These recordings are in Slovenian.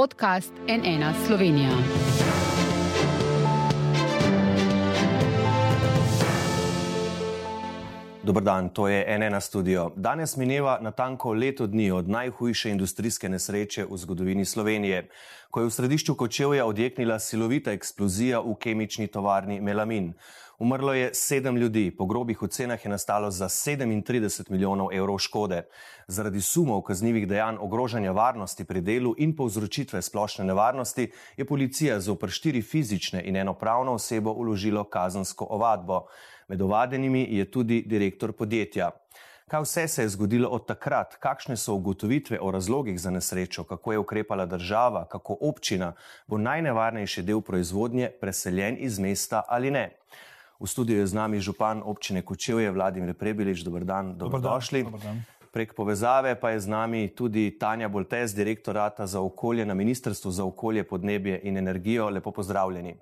podcast NN Slovenija. Dobr dan, to je NN studio. Danes mineva natanko leto dni od najhujše industrijske nesreče v zgodovini Slovenije, ko je v središču Kočevja odjeknila silovita eksplozija v kemični tovarni Melamin. Umrlo je sedem ljudi, po grobih ocenah je nastalo za 37 milijonov evrov škode. Zaradi sumov kaznjivih dejanj ogrožanja varnosti pri delu in povzročitve splošne nevarnosti je policija zopr štiri fizične in eno pravno osebo uložilo kazensko ovadbo. Med ovadenimi je tudi direktor podjetja. Kaj vse se je zgodilo od takrat, kakšne so ugotovitve o razlogih za nesrečo, kako je ukrepala država, kako občina bo najnevarnejši del proizvodnje preseljen iz mesta ali ne. V studiu je z nami župan občine Kočevje, Vladimir Prebilič. Dobr dan, dobrodošli. Dobar dan. Prek povezave pa je z nami tudi Tanja Boltes, direktorata za okolje na Ministrstvu za okolje, podnebje in energijo. Lepo pozdravljeni.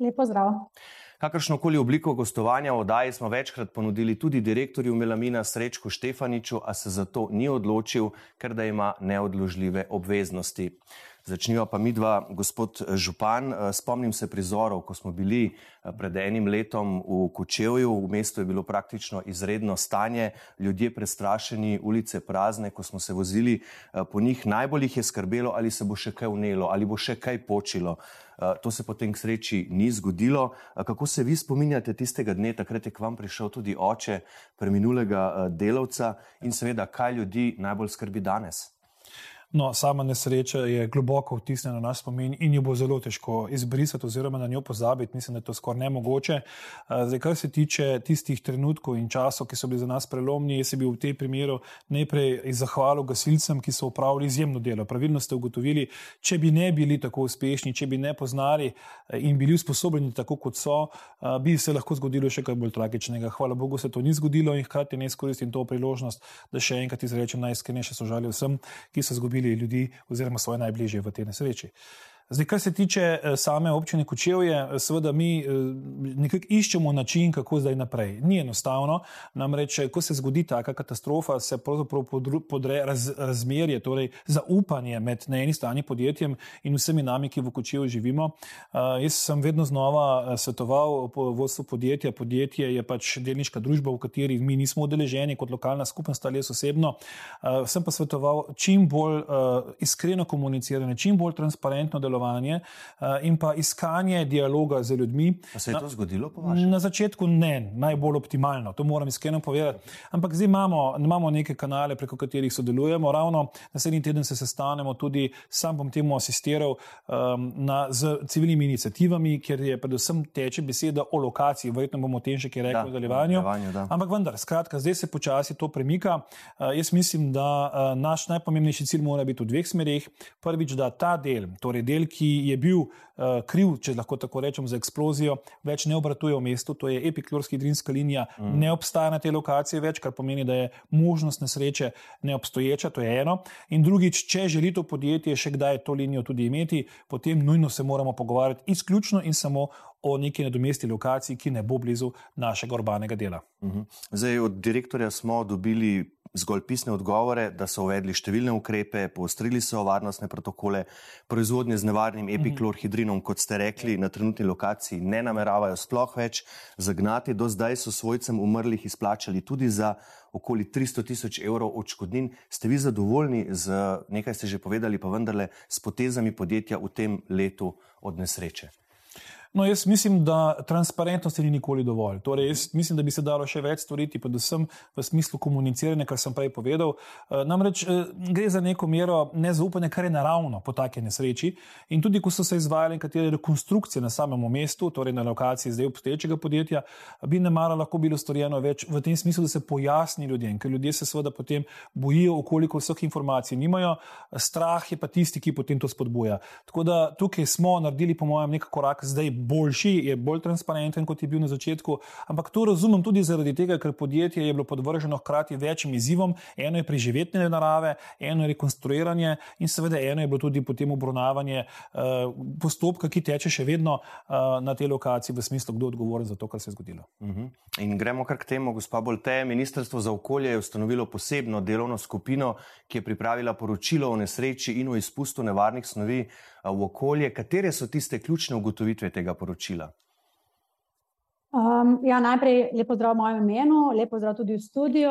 Lepo zdrav. Kakršnokoli obliko gostovanja v oddaji smo večkrat ponudili tudi direktorju Melamina Srečku Štefaniču, a se za to ni odločil, ker da ima neodložljive obveznosti. Začniva pa mi dva, gospod Župan. Spomnim se prizorov, ko smo bili pred enim letom v Kočevju, v mestu je bilo praktično izredno stanje, ljudje prestrašeni, ulice prazne, ko smo se vozili po njih, najbolj jih je skrbelo, ali se bo še kaj vnelo, ali bo še kaj počilo. To se potem k sreči ni zgodilo. Kako se vi spominjate tistega dne, takrat je k vam prišel tudi oče preminulega delavca in seveda, kaj ljudi najbolj skrbi danes? No, sama nesreča je globoko vtisnjena na naš spomin in jo bo zelo težko izbrisati, oziroma na njo pozabiti. Mislim, da je to skoraj nemogoče. Zdaj, kar se tiče tistih trenutkov in časov, ki so bili za nas prelomni, jaz bi v tem primeru najprej zahvalil gasilcem, ki so upravili izjemno delo. Pravilno ste ugotovili, če bi ne bili tako uspešni, če bi ne poznali in bili usposobljeni tako, kot so, bi se lahko zgodilo še kaj bolj tragičnega. Hvala Bogu, se to ni zgodilo in hkrati ne izkoristim to priložnost, da še enkrat izrečem najiskrenejše sožalje vsem, ki so zgubili ljudi oziroma svoje najbližje v tej nesreči. Zdaj, kar se tiče same občine Kočevje, seveda mi nekako iščemo način, kako zdaj naprej. Ni enostavno, namreč, ko se zgodi taka katastrofa, se pravzaprav podre raz, razmerje, torej zaupanje med na eni strani podjetjem in vsemi nami, ki v Kočevju živimo. Jaz sem vedno znova svetoval vodstvu podjetja. Podjetje je pač delniška družba, v kateri mi nismo udeleženi kot lokalna skupnost ali jaz osebno. Sem pa svetoval čim bolj iskreno komuniciranje, čim bolj transparentno delovanje sodelovanje in pa iskanje dialoga z ljudmi. Pa se je to zgodilo po vašem? Na začetku ne, najbolj optimalno, to moram iskreno povedati. Ampak zdaj imamo, imamo neke kanale, preko katerih sodelujemo. Ravno naslednji teden se sestanemo tudi, sam bom temu asistiral um, na, z civilnimi inicijativami, ker je predvsem teče beseda o lokaciji. Verjetno bomo o tem še kaj rekli v nadaljevanju. Ampak vendar, skratka, zdaj se počasi to premika. Uh, jaz mislim, da uh, naš najpomembnejši cilj mora biti v dveh smerih. Prvič, da ta del, torej del, ki je bil uh, kriv, če lahko tako rečem, za eksplozijo, več ne obratuje v mestu, to je epiklorska hidrinska linija, mm. ne obstaja na tej lokaciji več, kar pomeni, da je možnost nesreče neobstoječa, to je eno. In drugič, če želi to podjetje še kdaj to linijo tudi imeti, potem nujno se moramo pogovarjati izključno in samo o neki nadomesti lokaciji, ki ne bo blizu našega urbanega dela. Mhm. Zdaj, od direktorja smo dobili zgolj pisne odgovore, da so uvedli številne ukrepe, poostrili so varnostne protokole, proizvodnje z nevarnim mhm. Epiklorhidrinom, kot ste rekli, na trenutni lokaciji ne nameravajo sploh več zagnati. Do zdaj so svojcem umrlih izplačali tudi za okoli 300 tisoč evrov odškodnin. Ste vi zadovoljni z nekaj, ste že povedali, pa vendarle s potezami podjetja v tem letu od nesreče? No, jaz mislim, da transparentnosti ni nikoli dovolj. Torej, mislim, da bi se dalo še več storiti, predvsem v smislu komuniciranja, kar sem prej povedal. Namreč gre za neko mero nezaupanja, kar je naravno po taki nesreči. In tudi, ko so se izvajale nekatere rekonstrukcije na samem mestu, torej na lokaciji zdaj obstoječega podjetja, bi ne mara lahko bilo storjeno več v tem smislu, da se pojasni ljudem, ker ljudje se seveda potem bojijo, koliko vseh informacij nimajo. Strah je pa tisti, ki potem to spodbuja. Tako da tukaj smo naredili, po mojem, nek korak zdaj boljši, je bolj transparenten, kot je bil na začetku. Ampak to razumem tudi zaradi tega, ker podjetje je bilo podvrženo hkrati večjim izzivom. Eno je preživetne narave, eno je rekonstruiranje in seveda eno je bilo tudi potem obravnavanje uh, postopka, ki teče še vedno uh, na tej lokaciji, v smislu, kdo je odgovoren za to, kar se je zgodilo. Uh mhm. -huh. In gremo kar k temu, gospa Bolte. Ministrstvo za okolje je ustanovilo posebno delovno skupino, ki je pripravila poročilo o nesreči in o izpustu nevarnih snovi v okolje. Katere so tiste ključne ugotovitve tega poročila? Um, ja, najprej lepo zdrav v mojem imenu, lepo zdrav tudi v studiu.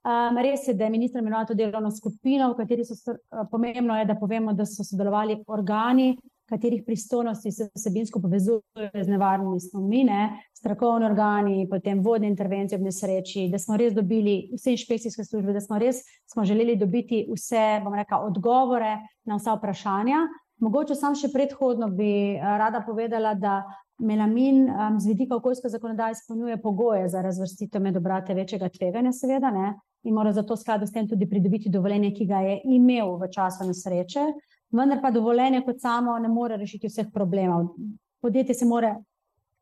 Um, res je, da je ministr imenoval to delovno skupino, v kateri so uh, pomembno, je, da povemo, da so sodelovali organi, katerih pristojnosti se vsebinsko povezujejo z nevarnimi snovmi, ne? strokovni organi, potem vodne intervencije v nesreči, da smo res dobili vse inšpekcijske službe, da smo res smo želeli dobiti vse, bom rekla, odgovore na vsa vprašanja. Mogoče sam še predhodno bi eh, rada povedala, da melamin um, z vidika okoljske zakonodaje izpolnjuje pogoje za razvrstitev med obrate večjega tveganja, seveda, ne? in mora zato skladu s tem tudi pridobiti dovoljenje, ki ga je imel v času nesreče, vendar pa dovoljenje kot samo ne more rešiti vseh problemov. Podjetje se mora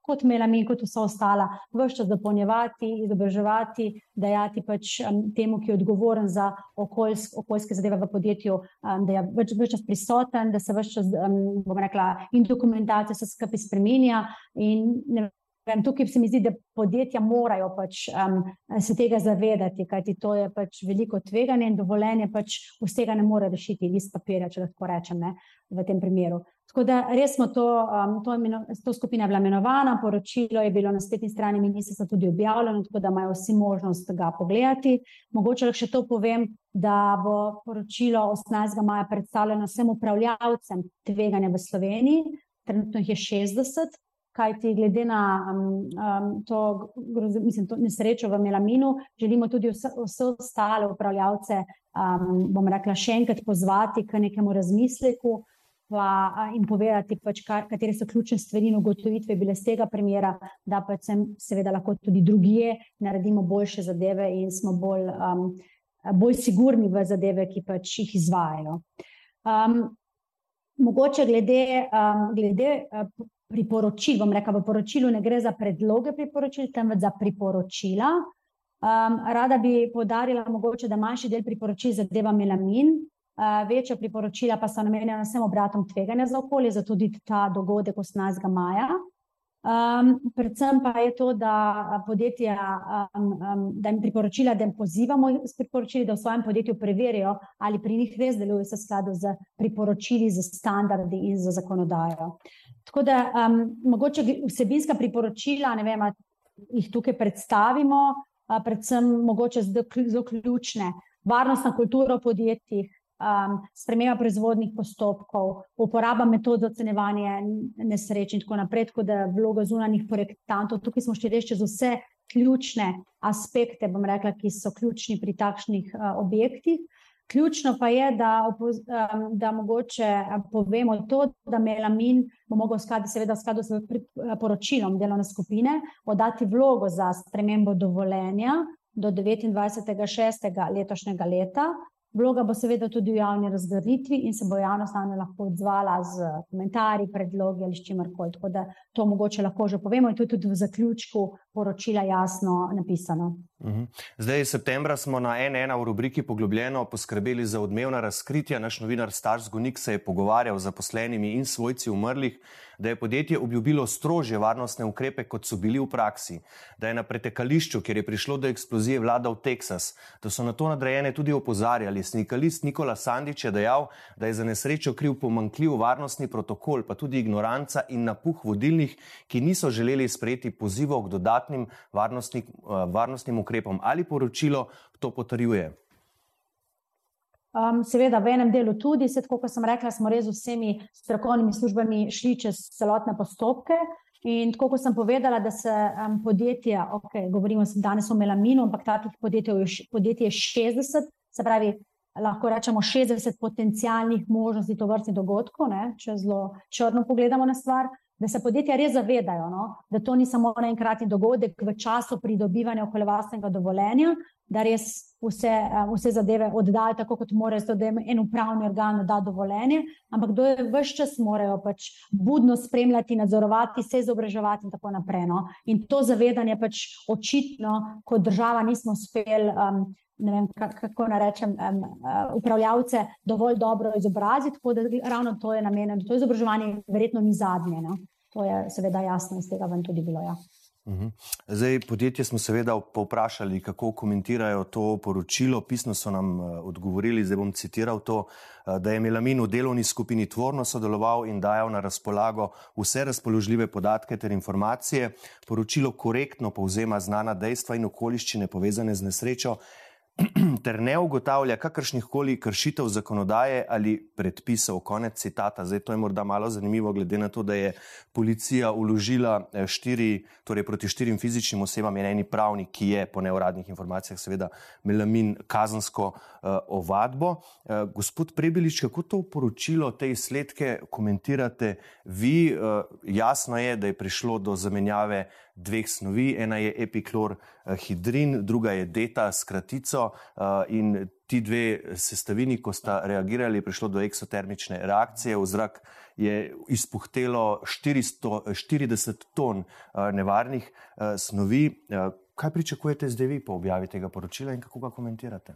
kot melamin, kot vsa ostala, vse čas dopolnjevati, izobraževati, dajati pač um, temu, ki je odgovoren za okoljsk, okoljske zadeve v podjetju, um, da je več, več čas prisoten, da se vse čas, um, bom rekla, in dokumentacija se skupaj spremenja. In, Vem, tukaj se mi zdi, da podjetja morajo pač, um, se tega zavedati, kajti to je pač veliko tveganje in dovoljenje pač vsega ne more rešiti, list papirja, če lahko rečem, ne, v tem primeru. Tako da res smo to, um, to, imeno, to skupina bila imenovana, poročilo je bilo na spletni strani ministrstva tudi objavljeno, tako da imajo vsi možnost ga pogledati. Mogoče lahko še to povem, da bo poročilo 18. maja predstavljeno vsem upravljavcem tveganja v Sloveniji, trenutno jih je 60 kajti glede na um, um, to, mislim, to nesrečo v melaminu, želimo tudi vse, vse ostale upravljavce, um, bom rekla, še enkrat pozvati k nekemu razmisleku. Pa, in povedati, pač, katere so ključne stvari in ugotovitve bile z tega primera, da pač sem, seveda, lahko tudi druge naredimo boljše zadeve in smo bolj, um, bolj sigurni v zadeve, ki pač jih izvajajo. Um, mogoče glede, um, glede priporočil. Bom rekla, v poročilu ne gre za predloge priporočil, temveč za priporočila. Um, rada bi podarila, mogoče, da manjši del priporočil zadeva melamin, uh, večja priporočila pa so namenjena vsem obratom tveganja za okolje, zato tudi ta dogodek 18. maja. Um, predvsem pa je to, da podjetja, um, um, da jim priporočila, da jim pozivamo s priporočili, da v svojem podjetju preverijo, ali pri njih res delujejo v skladu z priporočili, z standardi in z zakonodajo. Tako da um, mogoče vsebinska priporočila, ne vem, jih tukaj predstavimo, uh, predvsem mogoče zelo ključne. Varnostna kultura v podjetjih, um, sprememba proizvodnih postopkov, uporaba metod za ocenevanje nesreč in tako naprej, tako da vloga zunanjih projektantov. Tukaj smo šli reči z vse ključne aspekte, bom rekla, ki so ključni pri takšnih uh, objektih. Ključno pa je, da, um, da mogoče povemo to, da melamin bo mogel skladiti, seveda, v skladu s poročilom delovne skupine, oddati vlogo za spremembo dovoljenja do 29.6. letošnjega leta, Vloga bo seveda tudi v javni razgraditvi in se bo javnost na njo lahko odzvala z komentarji, predlogi ali s čimerkoli. Tako da to mogoče lahko že povemo in to je tudi v zaključku poročila jasno napisano. Mhm. Zdaj, septembra smo na NN v rubriki Poglobljeno poskrbeli za odmevna razkritja. Naš novinar Stars Gonik se je pogovarjal z zaposlenimi in svojci umrlih da je podjetje obljubilo strožje varnostne ukrepe, kot so bili v praksi, da je na pretekališču, kjer je prišlo do eksplozije, vladal Teksas, da so na to nadrejene tudi opozarjali. Snikalist Nikola Sandič je dejal, da je za nesrečo kriv pomankljiv varnostni protokol, pa tudi ignoranca in napuh vodilnih, ki niso želeli sprejeti pozivov k dodatnim varnostnim, eh, varnostnim ukrepom. Ali poročilo to potrjuje? Um, seveda, v enem delu tudi, se, kot sem rekla, smo res z vsemi strokovnimi službami šli čez celotne postopke. In tako kot sem povedala, da se um, podjetja, okay, govorimo danes o melaminu, ampak takih podjetij je 60, se pravi, lahko rečemo, 60 potencijalnih možnosti to vrstnih dogodkov, ne, če zelo črno pogledamo na stvar. Da se podjetja res zavedajo, no, da to ni samo enkratni dogodek v času pridobivanja okoljevarstvenega dovoljenja, da res vse, vse zadeve oddajo tako, kot morajo, da jim en upravni organ da dovoljenje, ampak do je vse čas morajo pač budno spremljati, nadzorovati, se izobraževati in tako naprej. No. In to zavedanje pač očitno, kot država nismo uspeli. Um, ne vem, kako naj rečem, um, upravljavce dovolj dobro izobraziti, tako da ravno to je namenjeno. To izobraževanje verjetno ni zadnje. No? To je seveda jasno, iz tega vam tudi bilo. Ja. Mhm. Zdaj, podjetje smo seveda povprašali, kako komentirajo to poročilo. Pisno so nam uh, odgovorili, zdaj bom citiral to, uh, da je Melamin v delovni skupini tvorno sodeloval in dajal na razpolago vse razpoložljive podatke ter informacije. Poročilo korektno povzema znana dejstva in okoliščine povezane z nesrečo ter ne ugotavlja kakršnih koli kršitev zakonodaje ali predpisov. Konec citata. Zdaj, to je morda malo zanimivo, glede na to, da je policija uložila eh, štiri, torej proti štirim fizičnim osebam in eni pravni, ki je po neuradnih informacijah seveda melamin kazansko uh, ovadbo. Uh, gospod Prebelič, kako to poročilo, te izsledke komentirate vi? Uh, jasno je, da je prišlo do zamenjave dveh snovi, ena je epiklor hidrin, druga je deta s kratico in ti dve sestavini, ko sta reagirali, prišlo do eksotermične reakcije, v zrak je izpuhtelo 440 ton nevarnih snovi. Kaj pričakujete zdaj vi po objavi tega poročila in kako ga komentirate?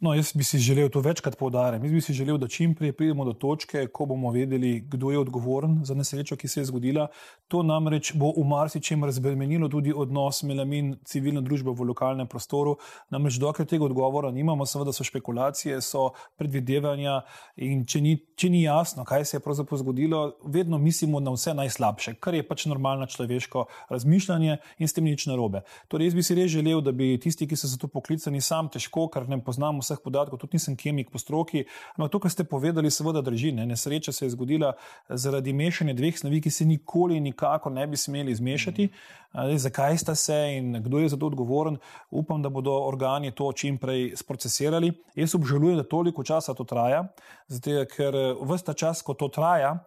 No, jaz bi si želel to večkrat poudariti. Jaz bi si želel, da čim prej pridemo do točke, ko bomo vedeli, kdo je odgovoren za nesrečo, ki se je zgodila. To namreč bo v marsičem razbremenilo tudi odnos melamin civilne družbe v lokalnem prostoru. Namreč dokler tega odgovora nimamo, seveda so špekulacije, so predvidevanja in če ni, če ni jasno, kaj se je pravzaprav zgodilo, vedno mislimo na vse najslabše, kar je pač normalno človeško razmišljanje in s tem nič narobe. Torej, jaz bi si res želel, da bi tisti, ki so za to poklicani, sam težko, ker ne poznamo vseh podatkov, tudi nisem kemik po stroki. Ampak to, kar ste povedali, seveda drži. Ne? Nesreča se je zgodila zaradi mešanja dveh snovi, ki se nikoli nikako ne bi smeli zmešati. Mm. Zakaj sta se in kdo je za to odgovoren? Upam, da bodo organi to čim prej sprocesirali. Jaz obžalujem, da toliko časa to traja, zato, ker vsta čas, ko to traja,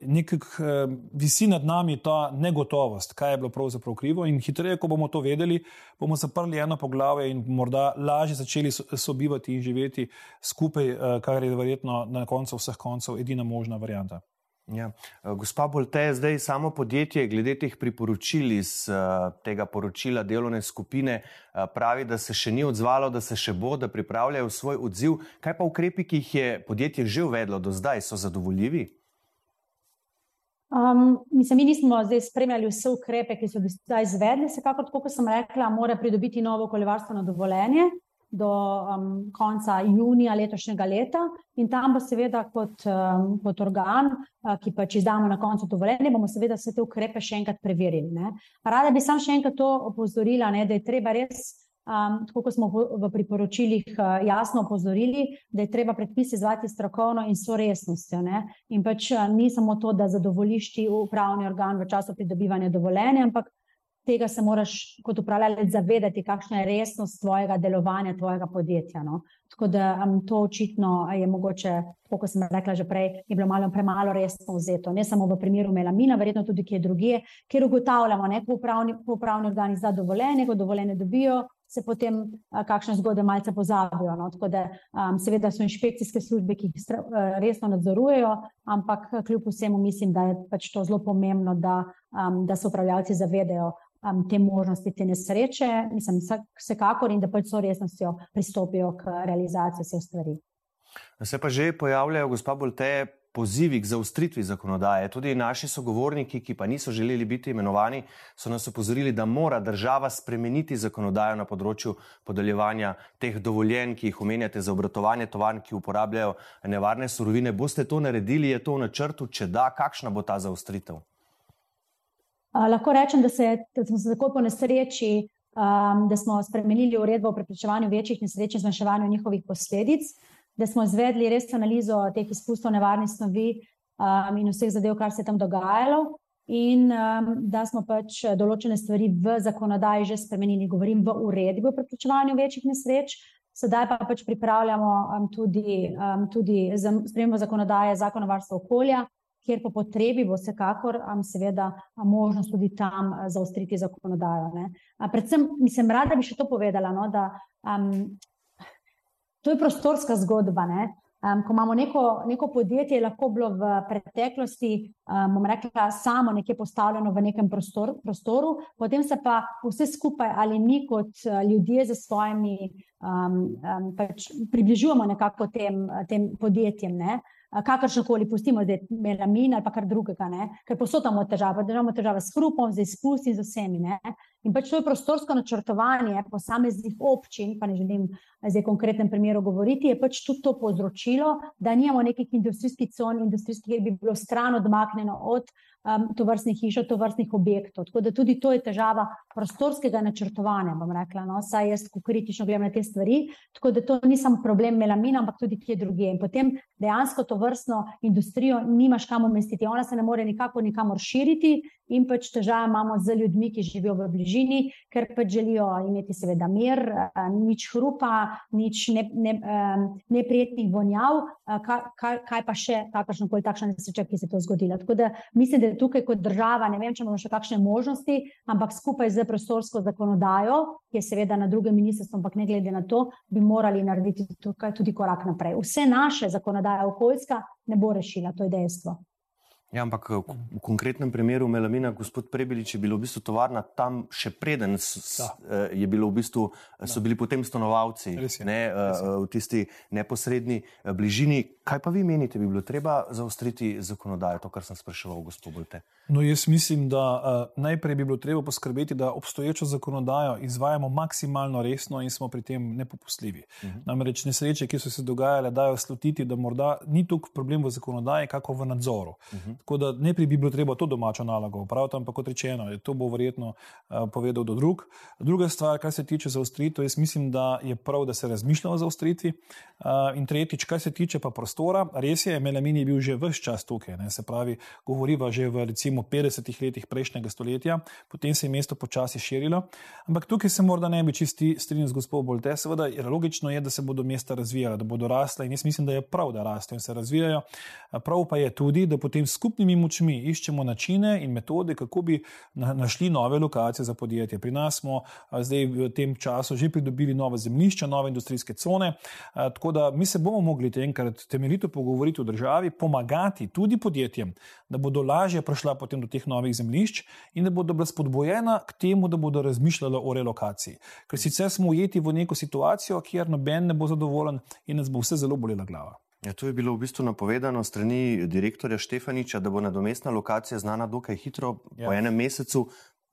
nekako visi nad nami ta negotovost, kaj je bilo pravzaprav krivo. In hitreje, ko bomo to vedeli, bomo zaprli eno poglavje in morda lažje začeli sobivati in živeti skupaj, eh, kar je verjetno na koncu vseh koncev edina možna varijanta. Ja. Eh, gospa Bolte, zdaj samo podjetje, glede teh priporočil iz uh, tega poročila delovne skupine, pravi, da se še ni odzvalo, da se še bo, da pripravljajo svoj odziv. Kaj pa ukrepi, ki jih je podjetje že uvedlo do zdaj, so zadovoljivi? Um, mislim, mi nismo zdaj spremljali vse ukrepe, ki so zdaj izvedli. Vsekakor, kot sem rekla, mora pridobiti novo okoljevarstveno dovoljenje do um, konca junija letošnjega leta. In tam bo seveda kot, um, kot organ, uh, ki pač izdamo na koncu dovoljenje, bomo seveda vse te ukrepe še enkrat preverili. Ne. Rada bi sam še enkrat to opozorila, ne, da je treba res, um, tako kot smo v, v priporočilih uh, jasno opozorili, da je treba predpise izvati strokovno in so resnostjo. Ne. In pač uh, ni samo to, da zadovoljiš ti upravni organ v času pridobivanja dovoljenja, ampak tega se moraš kot upravljalec zavedati, kakšna je resnost tvojega delovanja, tvojega podjetja. No? Tako da um, to očitno je mogoče, kot sem rekla že prej, je bilo malo premalo resno vzeto. Ne samo v primeru melamina, verjetno tudi kje drugje, kjer ugotavljamo, da ko upravni organi za dovoljenje, ko dovoljenje dobijo. Se potem a, kakšne zgodbe malce pozabijo. No? Tako da, um, seveda, so inšpekcijske službe, ki jih stra, uh, resno nadzorujejo, ampak kljub vsemu mislim, da je pač to zelo pomembno, da, um, da se upravljalci zavedajo, um, te možnosti, te nesreče, mislim, vsekakor in da pač so resnostjo pristopijo k realizaciji vseh stvari. Se pa že pojavljajo, gospa Bolte, pozivi k zaustritvi zakonodaje. Tudi naši sogovorniki, ki pa niso želeli biti imenovani, so nas opozorili, da mora država spremeniti zakonodajo na področju podeljevanja teh dovoljenj, ki jih omenjate za obratovanje tovarn, ki uporabljajo nevarne surovine. Boste to naredili, je to v načrtu, če da, kakšna bo ta zaustritev? Lahko rečem, da, se, da smo se tako po nesreči, um, da smo spremenili uredbo o preprečevanju večjih nesreč in zmanjševanju njihovih posledic, da smo izvedli res analizo teh izpustov nevarnih snovi um, in vseh zadev, kar se je tam dogajalo. In um, da smo pač določene stvari v zakonodaji že spremenili, govorim v uredbi o preprečevanju večjih nesreč. sedaj pa pač pripravljamo um, tudi, um, tudi spremembo zakonodaje, zakon o varstvu okolja, kjer po potrebi bo vsekakor um, seveda možnost tudi tam uh, zaostriti zakonodajo. Ne. Predvsem, mislim, rada bi še to povedala, no, da um, to je prostorska zgodba. Ne. Um, ko imamo neko, neko podjetje, lahko bilo v preteklosti, um, bomo rekla, samo nekje postavljeno v nekem prostor, prostoru, potem se pa vse skupaj ali mi kot uh, ljudje z svojimi um, um, pač približujemo nekako tem, tem podjetjem. Ne? Kakršno koli pustimo, zdaj melamin ali kar drugega, ne? ker posodamo težave, da imamo težave s hrupom, z izpusti in z vsemi. Ne? In pač to je prostorsko načrtovanje posameznih občin, pa ne želim zdaj v konkretnem primeru govoriti, je pač tudi to povzročilo, da nimamo nekih industrijskih con, industrijskih, ki bi bilo stran odmaknjeno od um, to vrstnih hiš, to vrstnih objektov. Tako da tudi to je težava prostorskega načrtovanja, bom rekla, no, saj jaz, kritično gledam na te stvari, tako da to ni samo problem melamina, ampak tudi kje druge. In potem dejansko to vrstno industrijo nimaš kam umestiti, ona se ne more nikako nikamor širiti, in pač težave imamo z ljudmi, ki živijo v bližini, ker pač želijo imeti, seveda, mir, nič hrupa, nič neprijetnih ne, ne vonjav, kaj, kaj pa še, kakršno koli takšno nesreča, ki se je to zgodila. Tako da mislim, da tukaj kot država, ne vem, če imamo še kakšne možnosti, ampak skupaj z prostorsko zakonodajo, ki je seveda na drugem ministrstvu, ampak ne glede na to, bi morali narediti tukaj tudi korak naprej. Vse naše zakonodaje okoljska ne bo rešila, to je dejstvo. Ja, ampak v, v konkretnem primeru melamina, gospod Prebelič, je bilo v bistvu tovarna tam še preden s, uh, je bilo v bistvu, so bili potem stanovalci ne, v tisti neposredni bližini. Kaj pa vi menite, bi bilo treba zaostriti zakonodajo, to, kar sem spraševal, gospod Bolte? No, jaz mislim, da uh, najprej bi bilo treba poskrbeti, da obstoječo zakonodajo izvajamo maksimalno resno in smo pri tem nepopustljivi. Uh mhm. -huh. Namreč nesreče, ki so se dogajale, dajo slutiti, da morda ni tukaj problem v zakonodaji, kako v nadzoru. Uh mhm. -huh. Tako da najprej bi bilo treba to domačo nalogo upraviti, ampak kot rečeno, to bo verjetno uh, povedal do drug. Druga stvar, kar se tiče zaostritve, jaz mislim, da je prav, da se razmišlja o zaostritvi. Uh, in tretjič, kar se tiče pa prostora, res je, melamin je bil že vse čas tukaj, ne? se pravi, govoriva že v recimo 50 letih prejšnjega stoletja, potem se je mesto počasi širilo. Ampak tukaj se morda ne bi čisti strinjal z gospodom Bolte, seveda je logično, je, da se bodo mesta razvijala, da bodo rasla in jaz mislim, da je prav, da rastejo in se razvijajo. Prav pa je tudi, da potem skupaj skupnimi močmi iščemo načine in metode, kako bi našli nove lokacije za podjetje. Pri nas smo zdaj v tem času že pridobili nove zemljišča, nove industrijske cone. Tako da mi se bomo mogli enkrat temeljito pogovoriti o državi, pomagati tudi podjetjem, da bodo lažje prišla potem do teh novih zemljišč in da bodo bila spodbojena k temu, da bodo razmišljala o relokaciji. Ker sicer smo ujeti v neko situacijo, kjer noben ne bo zadovoljen in nas bo vse zelo bolela glava. Ja, to je bilo v bistvu napovedano strani direktorja Štefaniča, da bo nadomestna lokacija znana dokaj hitro, ja. po enem mesecu.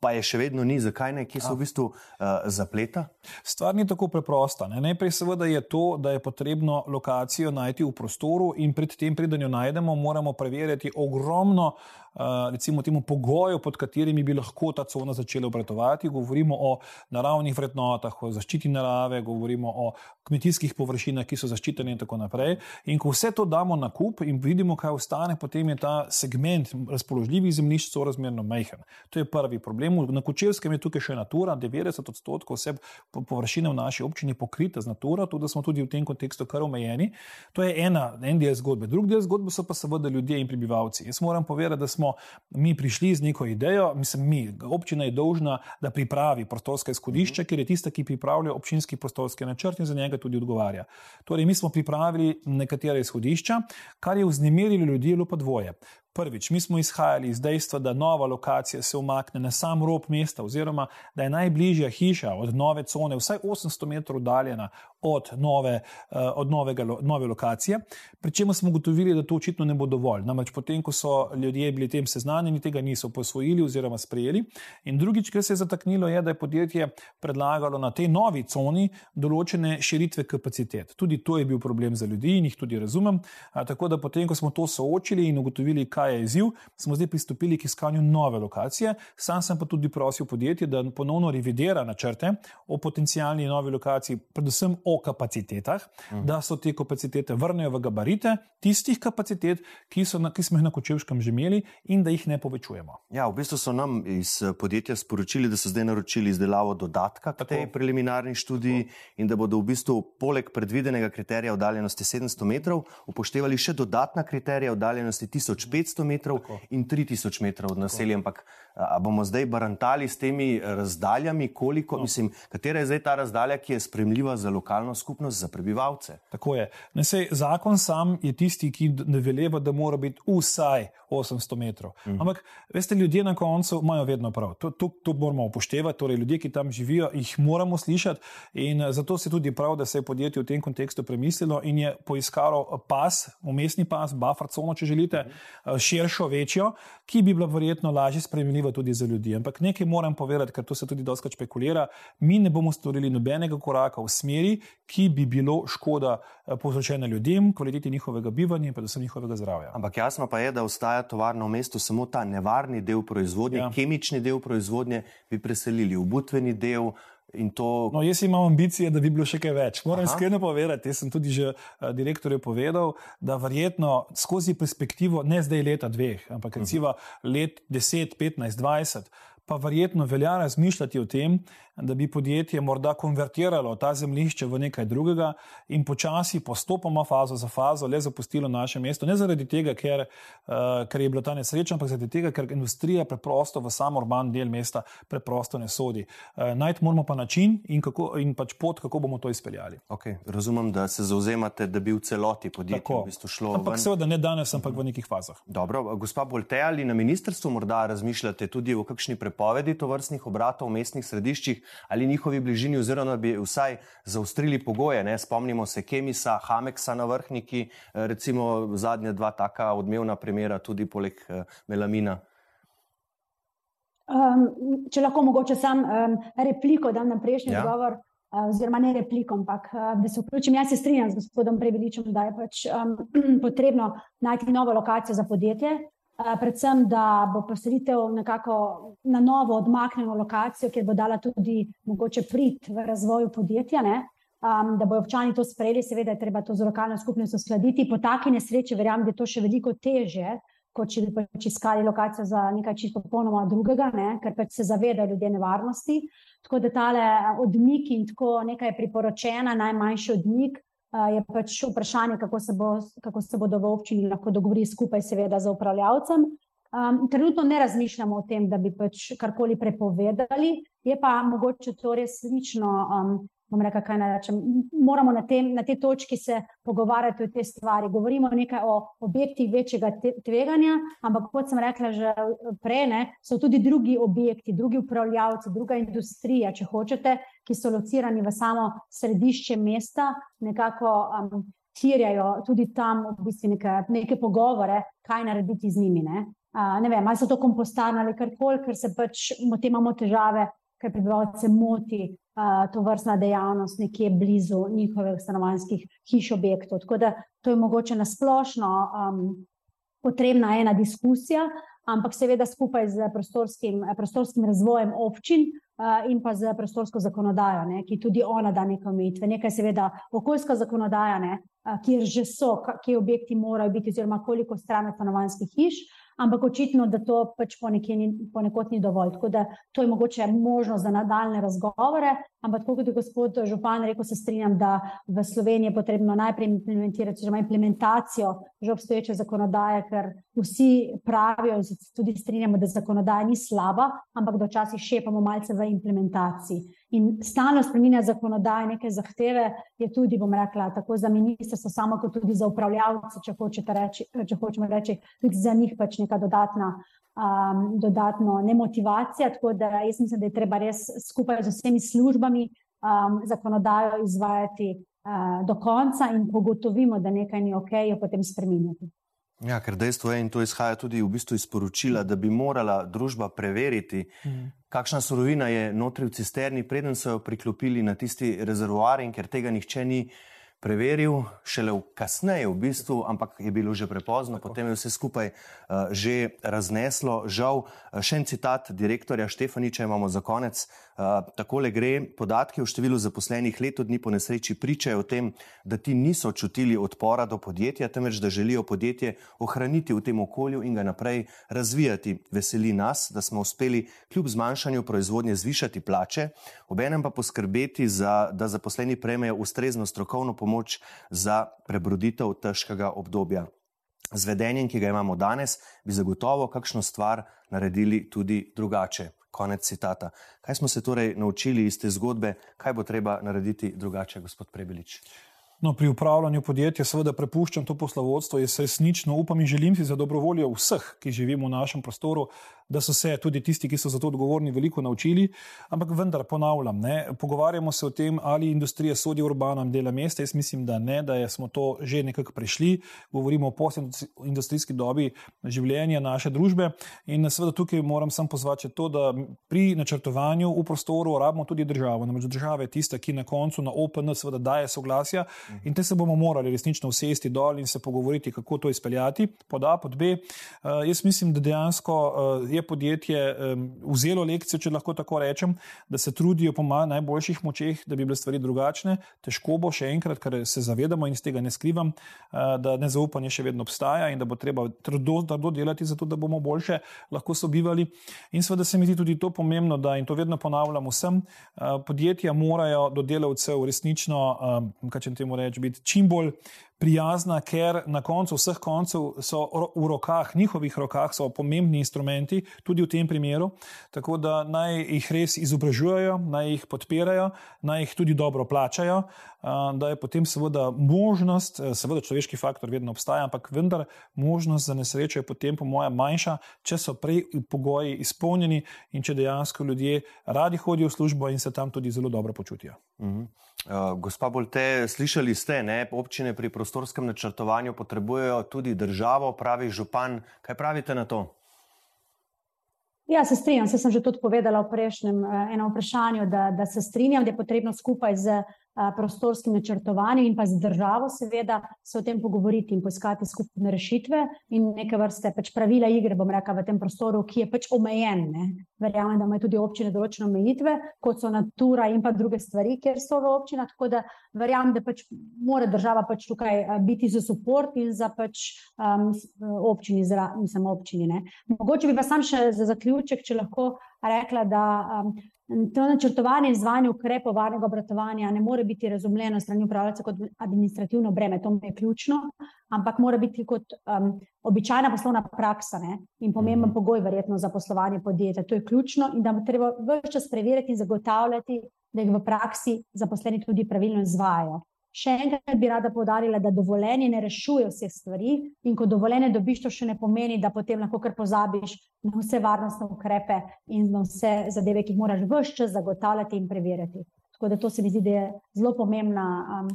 Pa je še vedno ni, zakaj ne, ki so v bistvu uh, zapleta? Stvar ni tako preprosta. Ne. Najprej, seveda, je to, da je potrebno lokacijo najti v prostoru, in predtem, preden jo najdemo, moramo preveriti ogromno uh, recimo temu pogoju, pod katerimi bi lahko ta cona začela obratovati. Govorimo o naravnih vrednotah, o zaščiti narave, govorimo o kmetijskih površinah, ki so zaščitene in tako naprej. In ko vse to damo na kup in vidimo, kaj ostane, potem je ta segment razpoložljivih zemljišč sorazmerno majhen. To je prvi problem. Na Kočevskem je tukaj še natura, 90 odstotkov vse površine v naši občini pokrita z natura, tudi smo tudi v tem kontekstu kar omejeni. To je ena, en del zgodbe. Drugi del zgodbe so pa seveda ljudje in prebivalci. Jaz moram povedati, da smo smo mi prišli z neko idejo, mislim, mi, občina je dolžna, da pripravi prostorske izhodišče, mhm. ker je tista, ki pripravlja občinski prostorski načrt in za njega tudi odgovarja. Torej, mi smo pripravili nekatere izhodišča, kar je vznemirilo ljudi, je bilo pa dvoje. Prvič, mi smo izhajali iz dejstva, da nova lokacija se umakne na sam rob mesta, oziroma da je najbližja hiša od nove cone, vsaj 800 metrov oddaljena od, nove, uh, od novega, nove lokacije. Pričemu smo ugotovili, da to očitno ne bo dovolj. Namreč potem, ko so ljudje bili tem seznanjeni, tega niso posvojili oziroma sprejeli. In drugič, kar se je zataknilo, je, da je podjetje predlagalo na tej novi coni določene širitve kapacitet. Tudi to je bil problem za ljudi in jih tudi razumem. Tako da potem, ko smo to soočili in ugotovili, kaj kaj je izziv, smo zdaj pristopili k iskanju nove lokacije. Sam sem pa tudi prosil podjetje, da ponovno revidira načrte o potencijalni novi lokaciji, predvsem o kapacitetah, mm. da so te kapacitete vrnejo v gabarite tistih kapacitet, ki, na, ki smo jih na Kočevskem že imeli in da jih ne povečujemo. Ja, v bistvu so nam iz eh, podjetja sporočili, da so zdaj naročili izdelavo dodatka k tej preliminarni študiji Tako. in da bodo v bistvu poleg predvidenega kriterija oddaljenosti 700 metrov upoštevali še dodatna kriterija oddaljenosti 1500 metrov Tako. in 3000 metrov od naselja. Ampak bomo zdaj barantali s temi razdaljami, koliko, no. mislim, katera je zdaj ta razdalja, ki je spremljiva za lokalno skupnost, za prebivalce? Tako je. Ne, sej, zakon sam je tisti, ki ne veleva, da mora biti vsaj 800 metrov. Mm. Ampak, veste, ljudje na koncu imajo vedno prav. To, to, to moramo upoštevati. Torej, ljudje, ki tam živijo, jih moramo slišati. In zato se tudi prav, da se je podjetje v tem kontekstu premislilo in je poiskalo pas, umestni pas, buffer cono, če želite, mm. Širšo, večjo, ki bi bila verjetno lažje sprejemljiva tudi za ljudi. Ampak nekaj moram povedati, ker to se tudi dosta špekulira. Mi ne bomo storili nobenega koraka v smeri, ki bi bilo škoda eh, povzročena ljudem, kvaliteti njihovega bivanja in predvsem njihovega zdravja. Ampak jasno pa je, da ostaja tovarna v mestu samo ta nevarni del proizvodnje, ja. kemični del proizvodnje bi preselili v butveni del. To... No, jaz imam ambicije, da bi bilo še kaj več. Moram iskreno povedati, jaz sem tudi že uh, direktorju povedal, da verjetno skozi perspektivo, ne zdaj leta dveh, ampak recimo let 10, 15, 20, pa verjetno velja razmišljati o tem, da bi podjetje morda konvertiralo ta zemljišče v nekaj drugega in počasi, postopoma, fazo za fazo, le zapustilo naše mesto. Ne zaradi tega, ker, uh, ker je bila ta nesreča, ampak zaradi tega, ker industrija preprosto v sam urban del mesta preprosto ne sodi. Uh, Najti moramo pa način in, kako, in pač pot, kako bomo to izpeljali. Okay. Razumem, da se zauzemate, da bi v celoti podjetje v bistvu šlo. Ampak ven. seveda ne danes, ampak v nekih fazah. Dobro, gospa Bolte, ali na ministrstvu morda razmišljate tudi o kakšni prepovedi tovrstnih obratov v mestnih središčih? Ali njihovi bližini, oziroma bi vsaj zaustrili pogoje. Ne? Spomnimo se Kemisa, Hameksa na vrhniki, eh, recimo zadnja dva taka odmevna primera, tudi poleg eh, melamina. Um, če lahko mogoče sam um, repliko dam na prejšnji ja. odgovor, uh, oziroma ne repliko, ampak da se vključim. Jaz se strinjam z gospodom Preveličem, da je pač um, potrebno najti novo lokacijo za podjetje, Eh, predvsem, da bo poselitev nekako na novo odmaknjeno lokacijo, kjer bo dala tudi mogoče prid v razvoju podjetja, um, da bo občani to sprejeli, seveda je treba to z lokalno skupnostjo skladiti. Po taki nesreči verjamem, da je to še veliko teže, kot če bi pač iskali lokacijo za nekaj čisto popolnoma drugega, ne? ker pač se zavedajo ljudje nevarnosti. Tako da tale odmik in tako nekaj priporočena, najmanjši odmik, je pač vprašanje, kako se, bo, kako se bodo v občini lahko dogovorili skupaj, seveda, z upravljavcem. Um, trenutno ne razmišljamo o tem, da bi pač karkoli prepovedali, je pa mogoče to resnično um, rekel, kaj naj rečem. Moramo na, tem, na tej točki se pogovarjati o tej stvari. Govorimo nekaj o objektih večjega tveganja, ampak kot sem rekla že prej, ne, so tudi drugi objekti, drugi upravljavci, druga industrija, če hočete, ki so locirani v samo središče mesta, nekako. Um, Tirjajo tudi tam v bistvu neke, neke pogovore, kaj narediti z njimi. Ne, uh, ne vem, ali so to kompostarne ali karkoli, ker se pač imamo težave, ker prebivalce moti uh, to vrstna dejavnost nekje blizu njihovih stanovanjskih hiš objektov. Tako da to je mogoče nasplošno um, potrebna ena diskusija, ampak seveda skupaj z prostorskim, prostorskim razvojem občin. In pa z prostorsko zakonodajo, ne, ki tudi ona da neke omejitve. Nekaj je seveda okoljska zakonodaja, ne, kjer že so, kje objekti morajo biti, oziroma koliko stran stanovanjskih hiš, uh, ampak očitno, da to pač ponekod ni dovolj. Tako da to je mogoče možnost za nadaljne razgovore, ampak kot je gospod Župan rekel, se strinjam, da v Sloveniji je potrebno najprej implementirati, oziroma implementacijo že obstoječe zakonodaje, ker vsi pravijo in se tudi strinjamo, da zakonodaja ni slaba, ampak da včasih šepamo malce v implementaciji. In stalno spremenjanje zakonodaje, neke zahteve, je tudi, bom rekla, tako za ministrstvo, samo kot tudi za upravljavce, če, reči, če hočemo reči, tudi za njih pač neka dodatna, um, dodatna nemotivacija. Tako da jaz mislim, da je treba res skupaj z vsemi službami um, zakonodajo izvajati uh, do konca in pogotovimo, da nekaj ni ok, jo potem spremenjati. Ja, ker dejstvo je, in to izhaja tudi v bistvu iz poročila, da bi morala družba preveriti, mm. kakšna surovina je notri v cisterni, preden so jo priklopili na tisti rezervoar, in ker tega nihče ni preveril, šele kasneje, v bistvu, ampak je bilo že prepozno, Tako. potem je vse skupaj uh, že razneslo. Žal, uh, še en citat direktorja Štefaniča imamo za konec. Uh, takole gre: Podatki o številu zaposlenih leto dni po nesreči pričajo o tem, da ti niso čutili odpora do podjetja, temveč da želijo podjetje ohraniti v tem okolju in ga naprej razvijati. Veseli nas, da smo uspeli kljub zmanjšanju proizvodnje zvišati plače, obenem pa poskrbeti, za, da zaposleni prejmejo ustrezno strokovno pomoč pomoč za prebroditev težkega obdobja. Z vedenjem, ki ga imamo danes, bi zagotovo kakšno stvar naredili tudi drugače. Konec citata. Kaj smo se torej naučili iz te zgodbe, kaj bo treba narediti drugače, gospod Prebelič? No, pri upravljanju podjetja seveda prepuščam to poslovodstvo. Jaz resnično upam in želim si za dobrovoljo vseh, ki živimo v našem prostoru, da so se tudi tisti, ki so za to odgovorni, veliko naučili. Ampak vendar ponavljam, ne, pogovarjamo se o tem, ali industrija sodi v urbanem delu mesta. Jaz mislim, da ne, da smo to že nekako prešli. Govorimo o postindustrijski dobi življenja naše družbe. In seveda tukaj moram sam pozvati to, da pri načrtovanju v prostoru rabimo tudi državo. Namreč država je tista, ki na koncu na OPN seveda daje soglasja in te se bomo morali resnično usesti dol in se pogovoriti, kako to izpeljati. Pod A, pod B. Uh, jaz mislim, da dejansko uh, je podjetje um, vzelo lekcijo, če lahko tako rečem, da se trudijo po najboljših močeh, da bi bile stvari drugačne. Težko bo še enkrat, ker se zavedamo in iz tega ne skrivam, uh, da nezaupanje še vedno obstaja in da bo treba trdo, trdo delati, zato da bomo boljše lahko sobivali. In seveda se mi zdi tudi to pomembno, da in to vedno ponavljam vsem, uh, podjetja morajo do delavcev resnično, uh, kaj če temu reči, biti čim bolj prijazna, ker na koncu vseh koncev so v rokah, njihovih rokah so pomembni instrumenti, tudi v tem primeru. Tako da naj jih res izobražujejo, naj jih podpirajo, naj jih tudi dobro plačajo, da je potem seveda možnost, seveda človeški faktor vedno obstaja, ampak vendar možnost za nesrečo je potem, po mojem, manjša, če so prej pogoji izpolnjeni in če dejansko ljudje radi hodijo v službo in se tam tudi zelo dobro počutijo. Mhm. Uh, gospa Bolte, slišali ste, da občine pri prostorskem načrtovanju potrebujejo tudi državo, pravi župan. Kaj pravite na to? Ja, se strinjam. Se sem že tudi povedala v prejšnjem uh, vprašanju, da, da se strinjam, da je potrebno skupaj z uh, prostorskim načrtovanjem in pa z državo, seveda, se o tem pogovoriti in poiskati skupne rešitve in neke vrste pač pravila igre, bom rekla, v tem prostoru, ki je pač omejen. Ne. Verjamem, da imajo tudi občine določene omejitve, kot so natura in pa druge stvari, kjer so v občinah. Tako da verjamem, da pač mora država pač tukaj biti za podpor in za pač um, občini, za, mislim, občini. Ne. Mogoče bi pa sam še za zaključek, če lahko rekla, da. Um, To načrtovanje in izvajanje ukrepov varnega obratovanja ne more biti razumljeno strani upravljalca kot administrativno breme, to je ključno, ampak mora biti kot um, običajna poslovna praksa ne? in pomemben mhm. pogoj, verjetno, za poslovanje podjetja. To je ključno in da bo treba vse čas preveriti in zagotavljati, da jih v praksi zaposleni tudi pravilno izvajajo. Še enkrat bi rada povdarila, da dovoljenje ne rešuje vseh stvari, in ko dovoljenje dobiš, to še ne pomeni, da potem lahko kar pozabiš na vse varnostne ukrepe in na vse zadeve, ki jih moraš vse čas zagotavljati in preverjati. Tako da to se mi zdi, da je zelo pomembna um,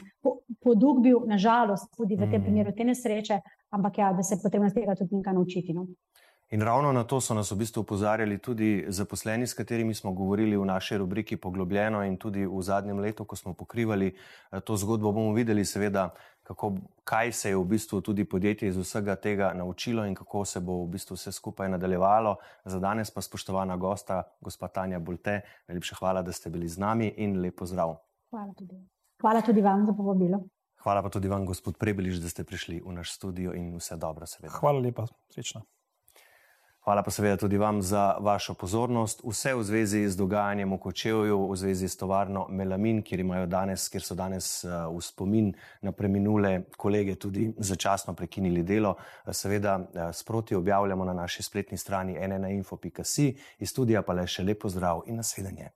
podug bil, nažalost, tudi v tem mm. primeru te nesreče, ampak ja, da se je potrebno z tega tudi nekaj naučiti. No? In ravno na to so nas v bistvu upozarjali tudi zaposleni, s katerimi smo govorili v naši rubriki Poglobljeno in tudi v zadnjem letu, ko smo pokrivali eh, to zgodbo, bomo videli, seveda, kako, kaj se je v bistvu tudi podjetje iz vsega tega naučilo in kako se bo v bistvu vse skupaj nadaljevalo. Za danes pa spoštovana gosta, gospa Tanja Bolte, najlepša hvala, da ste bili z nami in lepo zdrav. Hvala tudi. Hvala tudi vam za povabilo. Hvala pa tudi vam, gospod Prebeliš, da ste prišli v naš studio in vse dobro, seveda. Hvala lepa, srečno. Hvala pa seveda tudi vam za vašo pozornost. Vse v zvezi z dogajanjem v Kočevju, v zvezi s tovarno Melamin, kjer, danes, kjer so danes eh, v spomin na preminule kolege tudi začasno prekinili delo, eh, seveda eh, sproti objavljamo na naši spletni strani nnainfo.si. Iz studija pa le še lepo zdrav in naslednje.